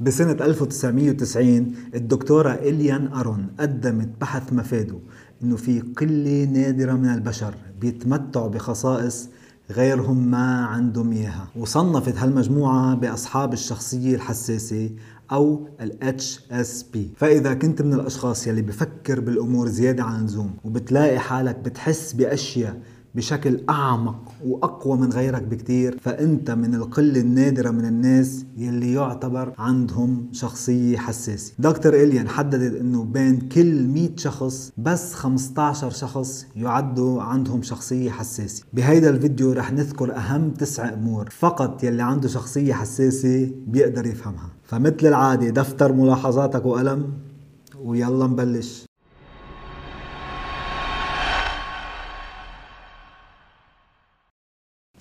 بسنة 1990 الدكتورة إليان أرون قدمت بحث مفاده إنه في قلة نادرة من البشر بيتمتعوا بخصائص غيرهم ما عندهم إياها. وصنفت هالمجموعة بأصحاب الشخصية الحساسة أو ال HSP فإذا كنت من الأشخاص يلي بفكر بالأمور زيادة عن اللزوم وبتلاقي حالك بتحس بأشياء بشكل أعمق وأقوى من غيرك بكتير فأنت من القلة النادرة من الناس يلي يعتبر عندهم شخصية حساسة. دكتور إليان حددت أنه بين كل 100 شخص بس 15 شخص يعدوا عندهم شخصية حساسة. بهيدا الفيديو رح نذكر أهم تسع أمور فقط يلي عنده شخصية حساسة بيقدر يفهمها. فمثل العادة دفتر ملاحظاتك وقلم ويلا نبلش.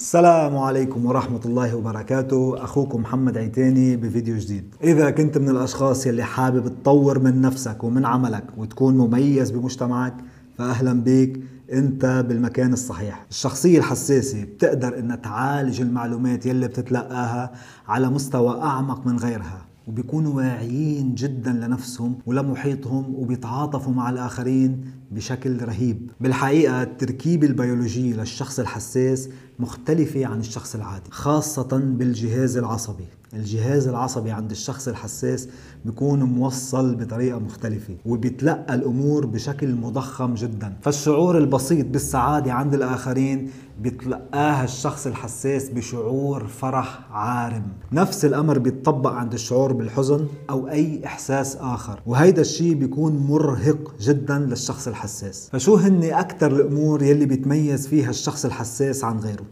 السلام عليكم ورحمة الله وبركاته. أخوكم محمد عيتاني بفيديو جديد. إذا كنت من الأشخاص يلي حابب تطور من نفسك ومن عملك وتكون مميز بمجتمعك فأهلا بيك أنت بالمكان الصحيح. الشخصية الحساسة بتقدر إنها تعالج المعلومات يلي بتتلقاها على مستوى أعمق من غيرها وبيكونوا واعيين جدا لنفسهم ولمحيطهم وبيتعاطفوا مع الآخرين بشكل رهيب. بالحقيقة التركيبة البيولوجية للشخص الحساس مختلفة عن الشخص العادي خاصة بالجهاز العصبي. الجهاز العصبي عند الشخص الحساس بيكون موصل بطريقة مختلفة وبيتلقى الأمور بشكل مضخم جدا. فالشعور البسيط بالسعادة عند الآخرين بيتلقاها الشخص الحساس بشعور فرح عارم. نفس الأمر بيتطبق عند الشعور بالحزن أو أي إحساس آخر وهيدا الشيء بيكون مرهق جدا للشخص الحساس. فشو هن أكثر الأمور يلي بيتميز فيها الشخص الحساس عن غيره؟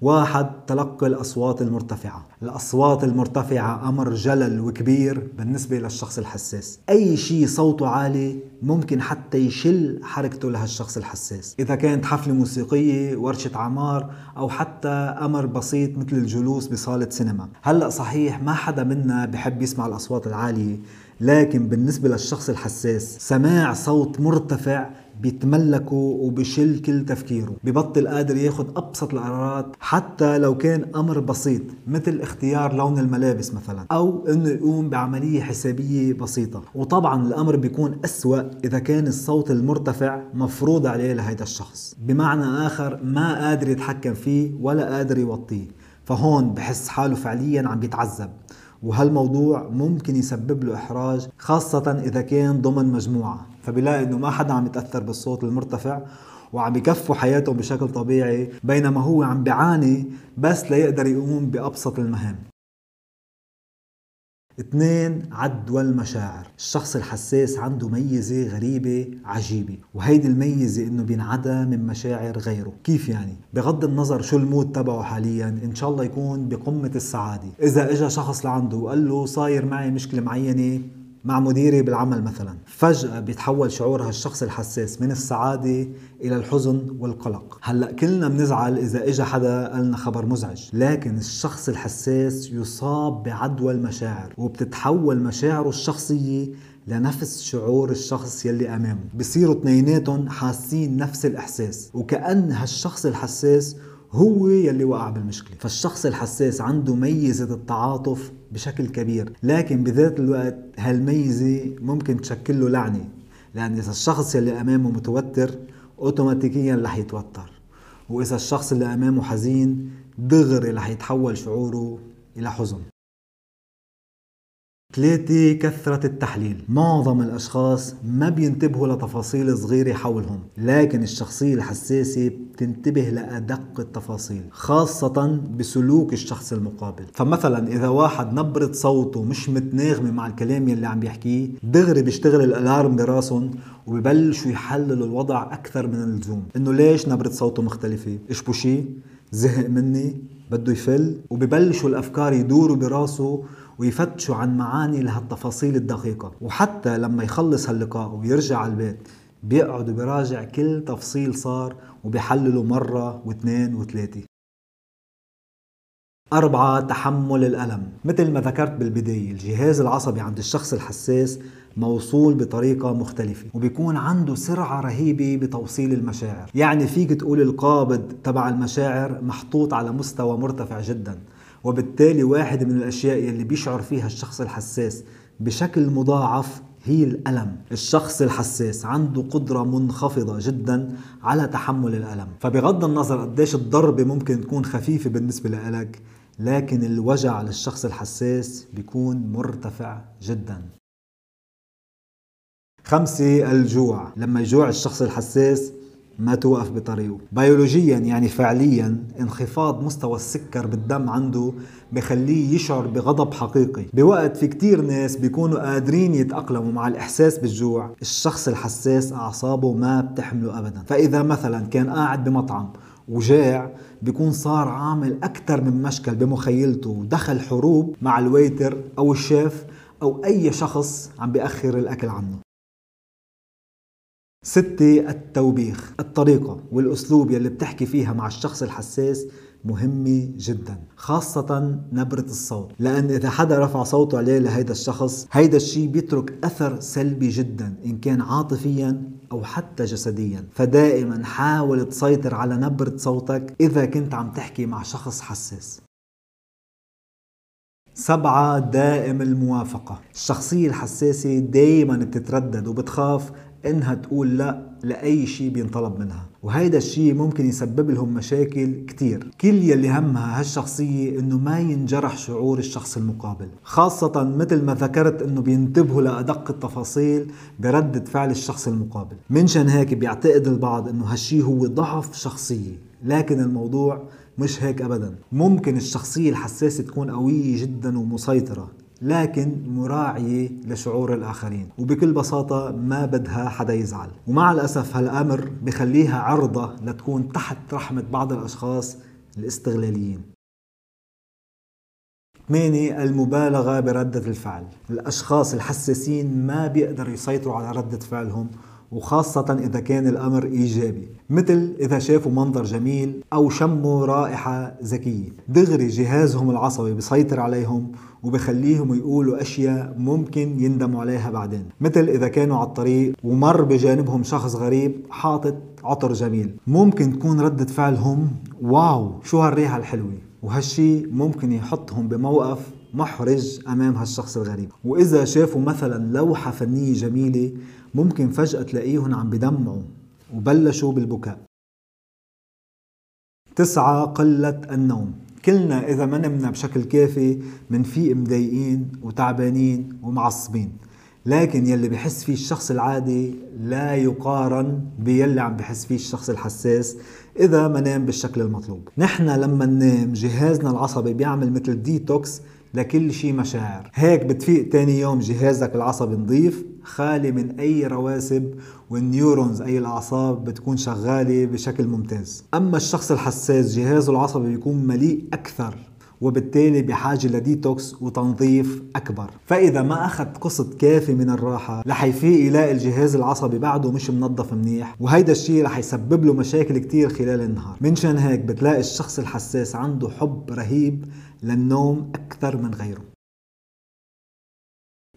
واحد تلقي الأصوات المرتفعة. الأصوات المرتفعة أمر جلل وكبير بالنسبة للشخص الحساس. أي شيء صوته عالي ممكن حتى يشل حركته لهالشخص الحساس. إذا كانت حفلة موسيقية ورشة عمار أو حتى أمر بسيط مثل الجلوس بصالة سينما. هلأ صحيح ما حدا منا بحب يسمع الأصوات العالية لكن بالنسبة للشخص الحساس سماع صوت مرتفع بيتملكه وبشل كل تفكيره ببطل قادر ياخد أبسط القرارات حتى لو كان أمر بسيط مثل اختيار لون الملابس مثلا أو أنه يقوم بعملية حسابية بسيطة. وطبعا الأمر بيكون أسوأ إذا كان الصوت المرتفع مفروض عليه لهيدا الشخص. بمعنى آخر ما قادر يتحكم فيه ولا قادر يوطيه. فهون بحس حاله فعليا عم بيتعذب. وهالموضوع ممكن يسبب له إحراج خاصة إذا كان ضمن مجموعة. فبيلاقي إنه ما حدا عم يتأثر بالصوت المرتفع وعم يكفوا حياتهم بشكل طبيعي بينما هو عم بيعاني بس ليقدر يقوم بأبسط المهام. اثنين عدوى المشاعر الشخص الحساس عنده ميزة غريبة عجيبة وهيدي الميزة إنه بينعدى من مشاعر غيره. كيف يعني؟ بغض النظر شو المود تبعه حاليا إن شاء الله يكون بقمة السعادة. إذا اجى شخص لعنده وقال له صاير معي مشكلة معينة مع مديري بالعمل مثلا. فجأة بيتحول شعور هالشخص الحساس من السعادة إلى الحزن والقلق. هلأ كلنا بنزعل إذا إجا حدا قالنا خبر مزعج. لكن الشخص الحساس يصاب بعدوى المشاعر وبتتحول مشاعره الشخصية لنفس شعور الشخص يلي أمامه. بصيروا اثنيناتهم حاسين نفس الإحساس وكأن هالشخص الحساس هو يلي وقع بالمشكلة. فالشخص الحساس عنده ميزة التعاطف بشكل كبير لكن بذات الوقت هالميزة ممكن تشكل له لعنة لأن إذا الشخص يلي أمامه متوتر أوتوماتيكيا رح يتوتر وإذا الشخص اللي أمامه حزين دغري رح يتحول شعوره إلى حزن. ثلاثة كثرة التحليل. معظم الأشخاص ما بينتبهوا لتفاصيل صغيرة حولهم لكن الشخصية الحساسة بتنتبه لأدق التفاصيل خاصة بسلوك الشخص المقابل. فمثلا إذا واحد نبرة صوته مش متناغمة مع الكلام يلي عم بيحكيه دغري بيشتغل الألارم براسهم وببلشوا يحللوا الوضع أكثر من اللزوم. إنه ليش نبرة صوته مختلفة؟ إيش بوشي زهق مني بده يفل وببلشوا الأفكار يدوروا براسه ويفتشوا عن معاني لهالتفاصيل الدقيقة. وحتى لما يخلص هاللقاء ويرجع على البيت بيقعد وبيراجع كل تفصيل صار وبيحلله مرة واثنين وثلاثة. أربعة تحمل الألم. مثل ما ذكرت بالبداية الجهاز العصبي عند الشخص الحساس موصول بطريقة مختلفة وبيكون عنده سرعة رهيبة بتوصيل المشاعر. يعني فيك تقول القابض تبع المشاعر محطوط على مستوى مرتفع جدا. وبالتالي واحد من الأشياء يلي بيشعر فيها الشخص الحساس بشكل مضاعف هي الألم. الشخص الحساس عنده قدرة منخفضة جدا على تحمل الألم. فبغض النظر قديش الضربة ممكن تكون خفيفة بالنسبة لك لكن الوجع للشخص الحساس بيكون مرتفع جدا. خمسة الجوع. لما يجوع الشخص الحساس ما توقف بطريقه. بيولوجيا يعني فعليا انخفاض مستوى السكر بالدم عنده بخليه يشعر بغضب حقيقي. بوقت في كتير ناس بيكونوا قادرين يتأقلموا مع الإحساس بالجوع الشخص الحساس أعصابه ما بتحمله أبدا. فإذا مثلا كان قاعد بمطعم وجاع بيكون صار عامل أكثر من مشكل بمخيلته ودخل حروب مع الويتر أو الشيف أو أي شخص عم بيأخر الأكل عنه. ستة التوبيخ. الطريقة والأسلوب يلي بتحكي فيها مع الشخص الحساس مهمة جدا خاصة نبرة الصوت. لأن إذا حدا رفع صوته عليه لهيدا الشخص هيدا الشيء بيترك أثر سلبي جدا إن كان عاطفيا أو حتى جسديا. فدائما حاول تسيطر على نبرة صوتك إذا كنت عم تحكي مع شخص حساس. سبعة دائم الموافقة. الشخصية الحساسة دايما بتتردد وبتخاف إنها تقول لا لأي شيء بينطلب منها. وهيدا الشيء ممكن يسبب لهم مشاكل كتير. كل يلي همها هالشخصية إنه ما ينجرح شعور الشخص المقابل. خاصة مثل ما ذكرت إنه بينتبهوا لأدق التفاصيل بردة فعل الشخص المقابل. منشان هيك بيعتقد البعض إنه هالشيء هو ضعف شخصية. لكن الموضوع مش هيك ابدا. ممكن الشخصية الحساسة تكون قوية جدا ومسيطرة. لكن مراعية لشعور الآخرين. وبكل بساطة ما بدها حدا يزعل. ومع الأسف هالأمر بخليها عرضة لتكون تحت رحمة بعض الأشخاص الاستغلاليين. ثمانية المبالغة بردة الفعل. الأشخاص الحساسين ما بيقدروا يسيطروا على ردة فعلهم وخاصة إذا كان الأمر إيجابي مثل إذا شافوا منظر جميل أو شموا رائحة ذكية. دغري جهازهم العصبي بيسيطر عليهم وبخليهم يقولوا أشياء ممكن يندموا عليها بعدين. مثل إذا كانوا على الطريق ومر بجانبهم شخص غريب حاطط عطر جميل. ممكن تكون ردة فعلهم واو شو هالريحة الحلوة؟ وهالشي ممكن يحطهم بموقف محرج أمام هالشخص الغريب. وإذا شافوا مثلا لوحة فنية جميلة ممكن فجأة تلاقيهم عم بدمعوا وبلشوا بالبكاء. تسعة قلة النوم. كلنا إذا ما نمنا بشكل كافي منفيق مضايقين وتعبانين ومعصبين. لكن يلي بحس فيه الشخص العادي لا يقارن بيلي عم بحس فيه الشخص الحساس إذا ما نام بالشكل المطلوب. نحن لما ننام جهازنا العصبي بيعمل مثل ديتوكس لكل شيء مشاعر. هيك بتفيق تاني يوم جهازك العصبي نظيف خالي من أي رواسب وال neurons أي الأعصاب بتكون شغالة بشكل ممتاز. أما الشخص الحساس جهازه العصبي بيكون مليء أكثر وبالتالي بحاجة لديتوكس وتنظيف أكبر. فإذا ما أخذ قسط كافي من الراحة رح يفيق يلاقي الجهاز العصبي بعده مش منظف منيح وهيدا الشيء رح يسبب له مشاكل كتير خلال النهار. منشان هيك بتلاقي الشخص الحساس عنده حب رهيب للنوم أكثر من غيره.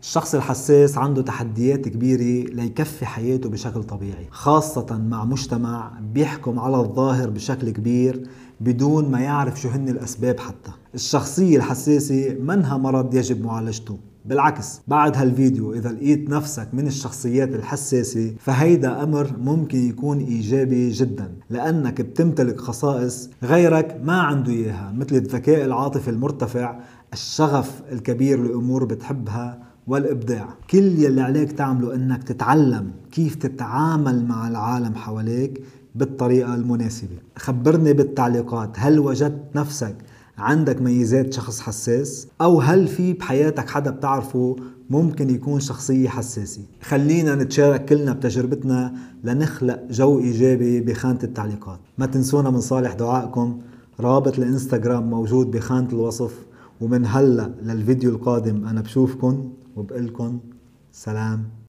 الشخص الحساس عنده تحديات كبيرة ليكفي حياته بشكل طبيعي خاصة مع مجتمع بيحكم على الظاهر بشكل كبير بدون ما يعرف شو هن الأسباب حتى. الشخصية الحساسة منها مرض يجب معالجته. بالعكس بعد هالفيديو إذا لقيت نفسك من الشخصيات الحساسة فهيدا أمر ممكن يكون إيجابي جدا لأنك بتمتلك خصائص غيرك ما عنده إياها مثل الذكاء العاطفي المرتفع الشغف الكبير لأمور بتحبها والإبداع. كل يلي عليك تعمله أنك تتعلم كيف تتعامل مع العالم حواليك بالطريقة المناسبة. خبرني بالتعليقات. هل وجدت نفسك عندك ميزات شخص حساس؟ أو هل في بحياتك حدا بتعرفه ممكن يكون شخصية حساسة؟ خلينا نتشارك كلنا بتجربتنا لنخلق جو إيجابي بخانة التعليقات. ما تنسونا من صالح دعائكم. رابط الإنستغرام موجود بخانة الوصف. ومن هلأ للفيديو القادم أنا بشوفكن. وبقلكن سلام.